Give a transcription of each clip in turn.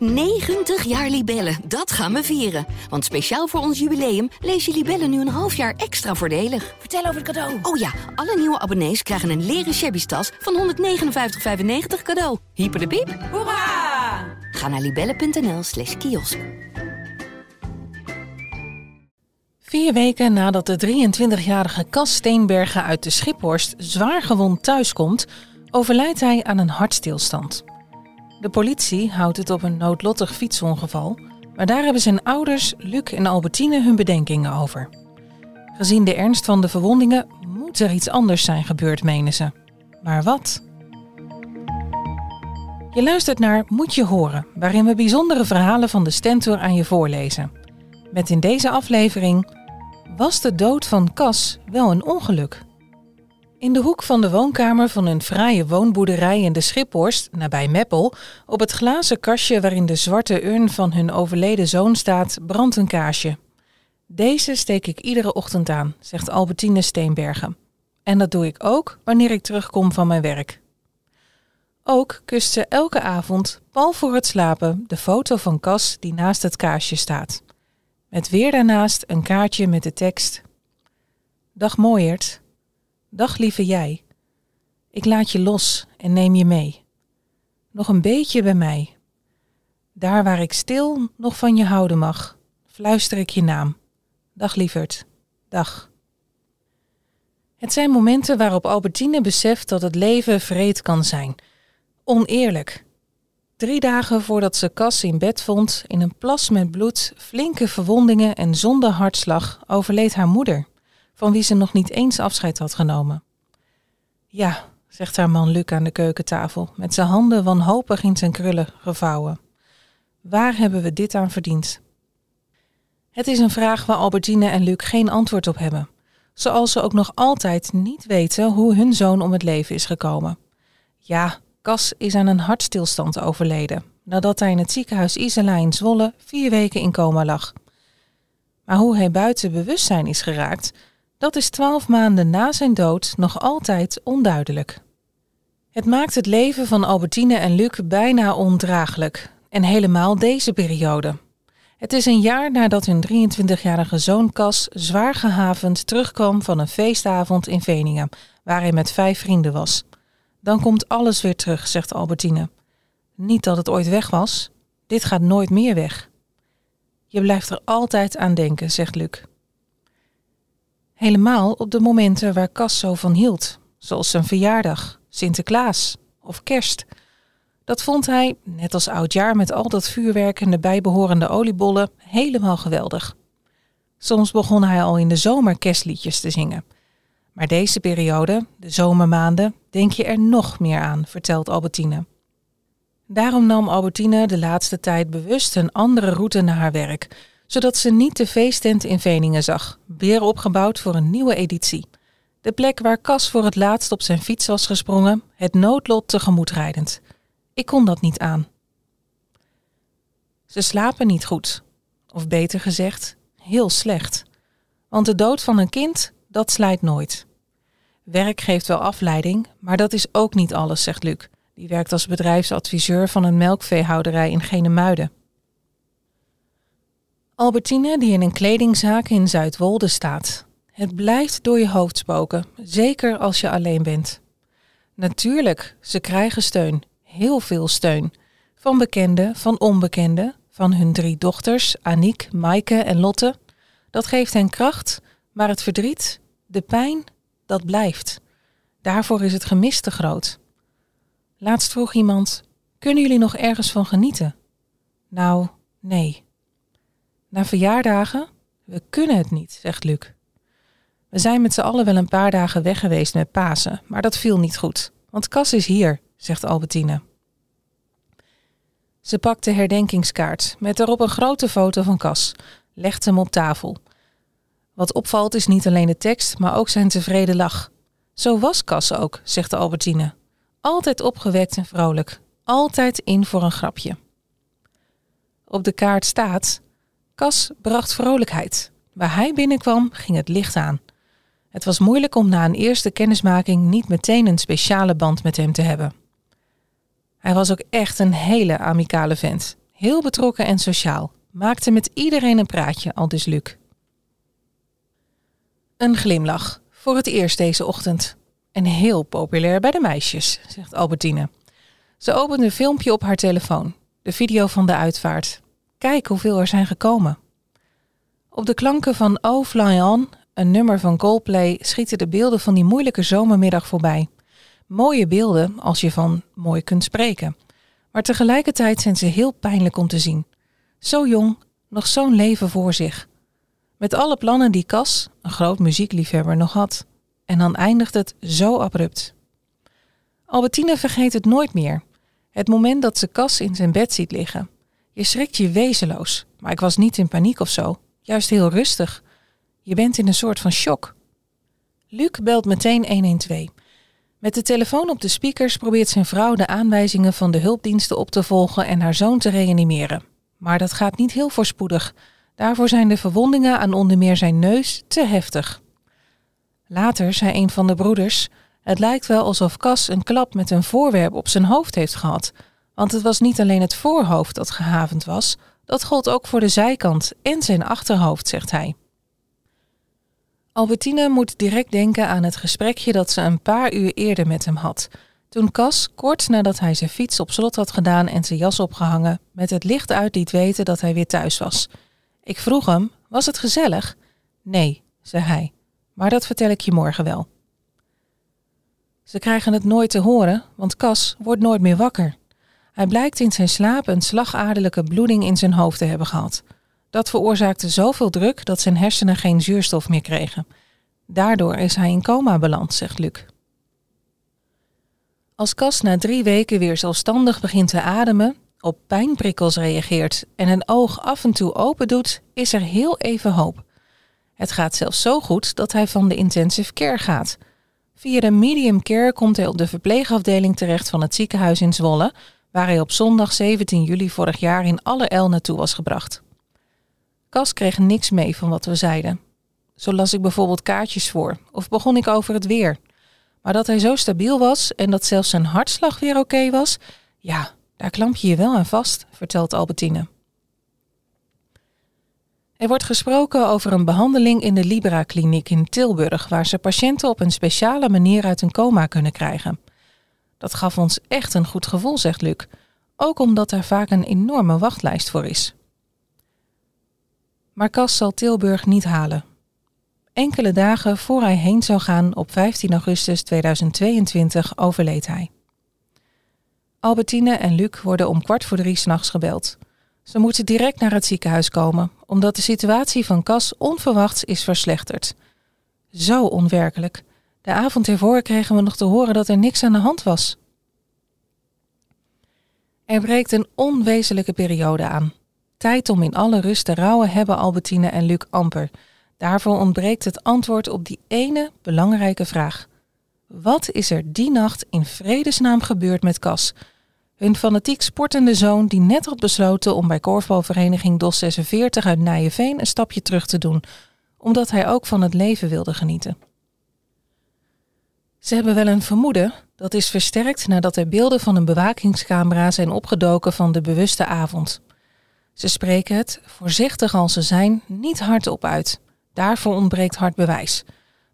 90 jaar Libellen, dat gaan we vieren. Want speciaal voor ons jubileum lees je Libellen nu een half jaar extra voordelig. Vertel over het cadeau. Oh ja, alle nieuwe abonnees krijgen een leren shabby tas van 159,95 cadeau. Hyper de piep. Hoera! Ga naar libellen.nl slash kiosk. Vier weken nadat de 23-jarige Cas Steenbergen uit de Schiphorst zwaar gewond thuiskomt, overlijdt hij aan een hartstilstand. De politie houdt het op een noodlottig fietsongeval, maar daar hebben zijn ouders, Luc en Albertine, hun bedenkingen over. Gezien de ernst van de verwondingen moet er iets anders zijn gebeurd, menen ze. Maar wat? Je luistert naar Moet je horen, waarin we bijzondere verhalen van de Stentor aan je voorlezen. Met in deze aflevering Was de dood van Cas wel een ongeluk? In de hoek van de woonkamer van een fraaie woonboerderij in de Schiphorst, nabij Meppel, op het glazen kastje waarin de zwarte urn van hun overleden zoon staat, brandt een kaarsje. Deze steek ik iedere ochtend aan, zegt Albertine Steenbergen. En dat doe ik ook wanneer ik terugkom van mijn werk. Ook kust ze elke avond, pal voor het slapen, de foto van Cas die naast het kaarsje staat. Met weer daarnaast een kaartje met de tekst: Dag mooiert, dag lieve jij. Ik laat je los en neem je mee. Nog een beetje bij mij. Daar waar ik stil nog van je houden mag, fluister ik je naam. Dag lieverd, dag. Het zijn momenten waarop Albertine beseft dat het leven vreed kan zijn. Oneerlijk. Drie dagen voordat ze Cas in bed vond, in een plas met bloed, flinke verwondingen en zonder hartslag, overleed haar moeder, van wie ze nog niet eens afscheid had genomen. Ja, zegt haar man Luc aan de keukentafel, met zijn handen wanhopig in zijn krullen gevouwen. Waar hebben we dit aan verdiend? Het is een vraag waar Albertine en Luc geen antwoord op hebben, zoals ze ook nog altijd niet weten hoe hun zoon om het leven is gekomen. Ja, Cas is aan een hartstilstand overleden, nadat hij in het ziekenhuis Isela in Zwolle vier weken in coma lag. Maar hoe hij buiten bewustzijn is geraakt, dat is twaalf maanden na zijn dood nog altijd onduidelijk. Het maakt het leven van Albertine en Luc bijna ondraaglijk, en helemaal deze periode. Het is een jaar nadat hun 23-jarige zoon Cas zwaar gehavend terugkwam van een feestavond in Veningen, waar hij met vijf vrienden was. Dan komt alles weer terug, zegt Albertine. Niet dat het ooit weg was, dit gaat nooit meer weg. Je blijft er altijd aan denken, zegt Luc. Helemaal op de momenten waar Cas zo van hield, zoals zijn verjaardag, Sinterklaas of kerst. Dat vond hij, net als oudjaar met al dat vuurwerk en de bijbehorende oliebollen, helemaal geweldig. Soms begon hij al in de zomer kerstliedjes te zingen. Maar deze periode, de zomermaanden, denk je er nog meer aan, vertelt Albertine. Daarom nam Albertine de laatste tijd bewust een andere route naar haar werk, zodat ze niet de feesttent in Veningen zag, weer opgebouwd voor een nieuwe editie. De plek waar Cas voor het laatst op zijn fiets was gesprongen, het noodlot tegemoet rijdend. Ik kon dat niet aan. Ze slapen niet goed, of beter gezegd, heel slecht. Want de dood van een kind, dat slijt nooit. Werk geeft wel afleiding, maar dat is ook niet alles, zegt Luc. Die werkt als bedrijfsadviseur van een melkveehouderij in Genemuiden. Albertine, die in een kledingzaak in Zuidwolde staat. Het blijft door je hoofd spoken, zeker als je alleen bent. Natuurlijk, ze krijgen steun, heel veel steun. Van bekenden, van onbekenden, van hun drie dochters, Aniek, Maaike en Lotte. Dat geeft hen kracht, maar het verdriet, de pijn, dat blijft. Daarvoor is het gemis te groot. Laatst vroeg iemand: Kunnen jullie nog ergens van genieten? Nou, nee. Na verjaardagen? We kunnen het niet, zegt Luc. We zijn met z'n allen wel een paar dagen weg geweest met Pasen, maar dat viel niet goed. Want Cas is hier, zegt Albertine. Ze pakt de herdenkingskaart met daarop een grote foto van Cas, legt hem op tafel. Wat opvalt is niet alleen de tekst, maar ook zijn tevreden lach. Zo was Cas ook, zegt Albertine. Altijd opgewekt en vrolijk, altijd in voor een grapje. Op de kaart staat: Cas bracht vrolijkheid. Waar hij binnenkwam, ging het licht aan. Het was moeilijk om na een eerste kennismaking niet meteen een speciale band met hem te hebben. Hij was ook echt een hele amicale vent. Heel betrokken en sociaal. Maakte met iedereen een praatje, al dus Luc. Een glimlach. Voor het eerst deze ochtend. En heel populair bij de meisjes, zegt Albertine. Ze opent een filmpje op haar telefoon. De video van de uitvaart. Kijk hoeveel er zijn gekomen. Op de klanken van Oh Fly On, een nummer van Coldplay, schieten de beelden van die moeilijke zomermiddag voorbij. Mooie beelden als je van mooi kunt spreken. Maar tegelijkertijd zijn ze heel pijnlijk om te zien. Zo jong, nog zo'n leven voor zich. Met alle plannen die Cas, een groot muziekliefhebber, nog had. En dan eindigt het zo abrupt. Albertine vergeet het nooit meer. Het moment dat ze Cas in zijn bed ziet liggen. Je schrikt je wezenloos, maar ik was niet in paniek of zo. Juist heel rustig. Je bent in een soort van shock. Luc belt meteen 112. Met de telefoon op de speakers probeert zijn vrouw de aanwijzingen van de hulpdiensten op te volgen en haar zoon te reanimeren. Maar dat gaat niet heel voorspoedig. Daarvoor zijn de verwondingen aan onder meer zijn neus te heftig. Later zei een van de broeders: Het lijkt wel alsof Cas een klap met een voorwerp op zijn hoofd heeft gehad. Want het was niet alleen het voorhoofd dat gehavend was, dat gold ook voor de zijkant en zijn achterhoofd, zegt hij. Albertine moet direct denken aan het gesprekje dat ze een paar uur eerder met hem had. Toen Cas, kort nadat hij zijn fiets op slot had gedaan en zijn jas opgehangen, met het licht uit liet weten dat hij weer thuis was. Ik vroeg hem: Was het gezellig? Nee, zei hij, maar dat vertel ik je morgen wel. Ze krijgen het nooit te horen, want Cas wordt nooit meer wakker. Hij blijkt in zijn slaap een slagaderlijke bloeding in zijn hoofd te hebben gehad. Dat veroorzaakte zoveel druk dat zijn hersenen geen zuurstof meer kregen. Daardoor is hij in coma beland, zegt Luc. Als Cas na drie weken weer zelfstandig begint te ademen, op pijnprikkels reageert en een oog af en toe open doet, is er heel even hoop. Het gaat zelfs zo goed dat hij van de intensive care gaat. Via de medium care komt hij op de verpleegafdeling terecht van het ziekenhuis in Zwolle, waar hij op zondag 17 juli vorig jaar in alle el naartoe was gebracht. Cas kreeg niks mee van wat we zeiden. Zo las ik bijvoorbeeld kaartjes voor of begon ik over het weer. Maar dat hij zo stabiel was en dat zelfs zijn hartslag weer oké was, ja, daar klamp je je wel aan vast, vertelt Albertine. Er wordt gesproken over een behandeling in de Libra-kliniek in Tilburg, waar ze patiënten op een speciale manier uit een coma kunnen krijgen. Dat gaf ons echt een goed gevoel, zegt Luc, ook omdat er vaak een enorme wachtlijst voor is. Maar Cas zal Tilburg niet halen. Enkele dagen voor hij heen zou gaan op 15 augustus 2022 overleed hij. Albertine en Luc worden om kwart voor drie s'nachts gebeld. Ze moeten direct naar het ziekenhuis komen, omdat de situatie van Cas onverwachts is verslechterd. Zo onwerkelijk. De avond ervoor kregen we nog te horen dat er niks aan de hand was. Er breekt een onwezenlijke periode aan. Tijd om in alle rust te rouwen hebben Albertine en Luc amper. Daarvoor ontbreekt het antwoord op die ene belangrijke vraag. Wat is er die nacht in vredesnaam gebeurd met Cas? Hun fanatiek sportende zoon die net had besloten om bij korfbalvereniging DOS 46 uit Nijenveen een stapje terug te doen, omdat hij ook van het leven wilde genieten. Ze hebben wel een vermoeden, dat is versterkt nadat er beelden van een bewakingscamera zijn opgedoken van de bewuste avond. Ze spreken het, voorzichtig als ze zijn, niet hardop uit. Daarvoor ontbreekt hard bewijs.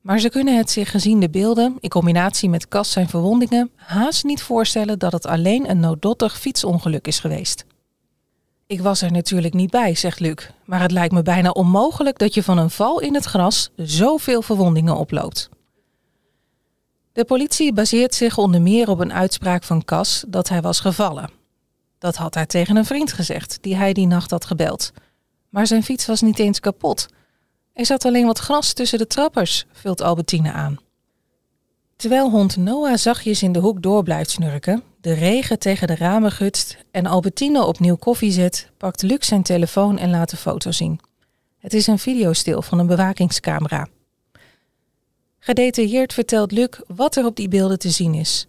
Maar ze kunnen het zich gezien de beelden, in combinatie met Cas zijn verwondingen, haast niet voorstellen dat het alleen een nooddottig fietsongeluk is geweest. Ik was er natuurlijk niet bij, zegt Luc, maar het lijkt me bijna onmogelijk dat je van een val in het gras zoveel verwondingen oploopt. De politie baseert zich onder meer op een uitspraak van Cas dat hij was gevallen. Dat had hij tegen een vriend gezegd, die hij die nacht had gebeld. Maar zijn fiets was niet eens kapot. Er zat alleen wat gras tussen de trappers, vult Albertine aan. Terwijl hond Noah zachtjes in de hoek door blijft snurken, de regen tegen de ramen gutst en Albertine opnieuw koffie zet, pakt Luc zijn telefoon en laat de foto zien. Het is een videostil van een bewakingscamera. Gedetailleerd vertelt Luc wat er op die beelden te zien is.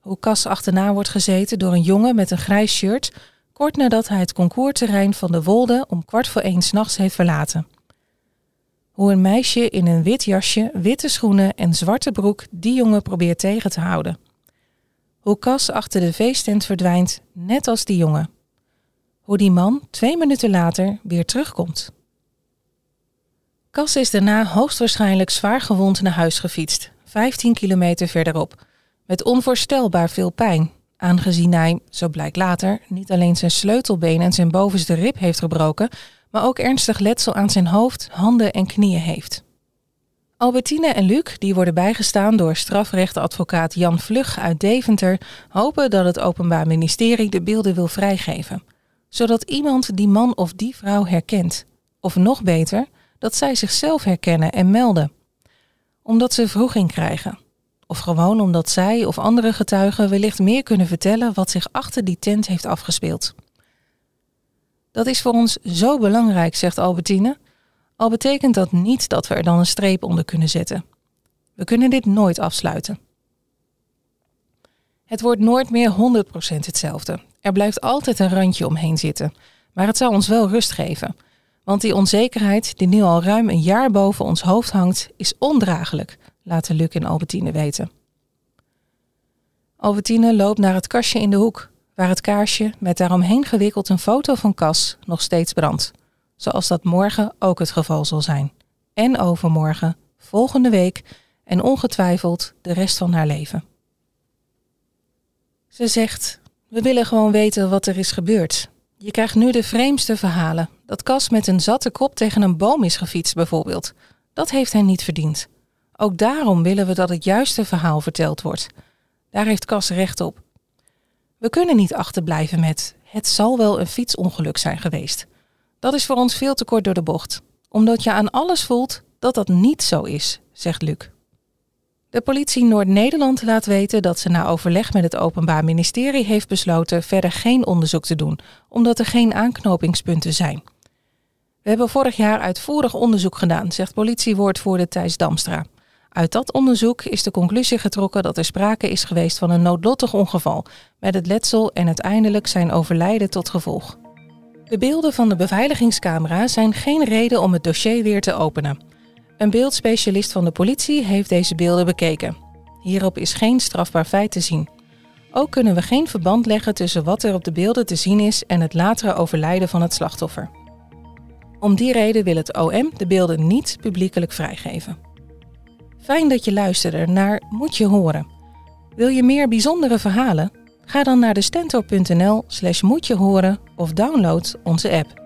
Hoe Cas achterna wordt gezeten door een jongen met een grijs shirt, kort nadat hij het concourterrein van de Wolde om kwart voor één s'nachts heeft verlaten. Hoe een meisje in een wit jasje, witte schoenen en zwarte broek die jongen probeert tegen te houden. Hoe Cas achter de feesttent verdwijnt, net als die jongen. Hoe die man twee minuten later weer terugkomt. Cas is daarna hoogstwaarschijnlijk zwaar gewond naar huis gefietst, 15 kilometer verderop, met onvoorstelbaar veel pijn, aangezien hij, zo blijkt later, niet alleen zijn sleutelbeen en zijn bovenste rib heeft gebroken, maar ook ernstig letsel aan zijn hoofd, handen en knieën heeft. Albertine en Luc, die worden bijgestaan door strafrechtadvocaat Jan Vlug uit Deventer, hopen dat het Openbaar Ministerie de beelden wil vrijgeven, zodat iemand die man of die vrouw herkent. Of nog beter, dat zij zichzelf herkennen en melden. Omdat ze vroeging krijgen. Of gewoon omdat zij of andere getuigen wellicht meer kunnen vertellen wat zich achter die tent heeft afgespeeld. Dat is voor ons zo belangrijk, zegt Albertine. Al betekent dat niet dat we er dan een streep onder kunnen zetten. We kunnen dit nooit afsluiten. Het wordt nooit meer 100% hetzelfde. Er blijft altijd een randje omheen zitten. Maar het zou ons wel rust geven. Want die onzekerheid, die nu al ruim een jaar boven ons hoofd hangt, is ondraaglijk, laten Luc en Albertine weten. Albertine loopt naar het kastje in de hoek, waar het kaarsje met daaromheen gewikkeld een foto van Cas nog steeds brandt. Zoals dat morgen ook het geval zal zijn. En overmorgen, volgende week en ongetwijfeld de rest van haar leven. Ze zegt: We willen gewoon weten wat er is gebeurd. Je krijgt nu de vreemdste verhalen. Dat Cas met een zatte kop tegen een boom is gefietst, bijvoorbeeld. Dat heeft hij niet verdiend. Ook daarom willen we dat het juiste verhaal verteld wordt. Daar heeft Cas recht op. We kunnen niet achterblijven met het zal wel een fietsongeluk zijn geweest. Dat is voor ons veel te kort door de bocht, omdat je aan alles voelt dat dat niet zo is, zegt Luc. De politie Noord-Nederland laat weten dat ze na overleg met het Openbaar Ministerie heeft besloten verder geen onderzoek te doen, omdat er geen aanknopingspunten zijn. We hebben vorig jaar uitvoerig onderzoek gedaan, zegt politiewoordvoerder Thijs Damstra. Uit dat onderzoek is de conclusie getrokken dat er sprake is geweest van een noodlottig ongeval, met het letsel en uiteindelijk zijn overlijden tot gevolg. De beelden van de beveiligingscamera zijn geen reden om het dossier weer te openen. Een beeldspecialist van de politie heeft deze beelden bekeken. Hierop is geen strafbaar feit te zien. Ook kunnen we geen verband leggen tussen wat er op de beelden te zien is en het latere overlijden van het slachtoffer. Om die reden wil het OM de beelden niet publiekelijk vrijgeven. Fijn dat je luisterde naar Moet je horen. Wil je meer bijzondere verhalen? Ga dan naar de stentor.nl slash moet je horen of download onze app.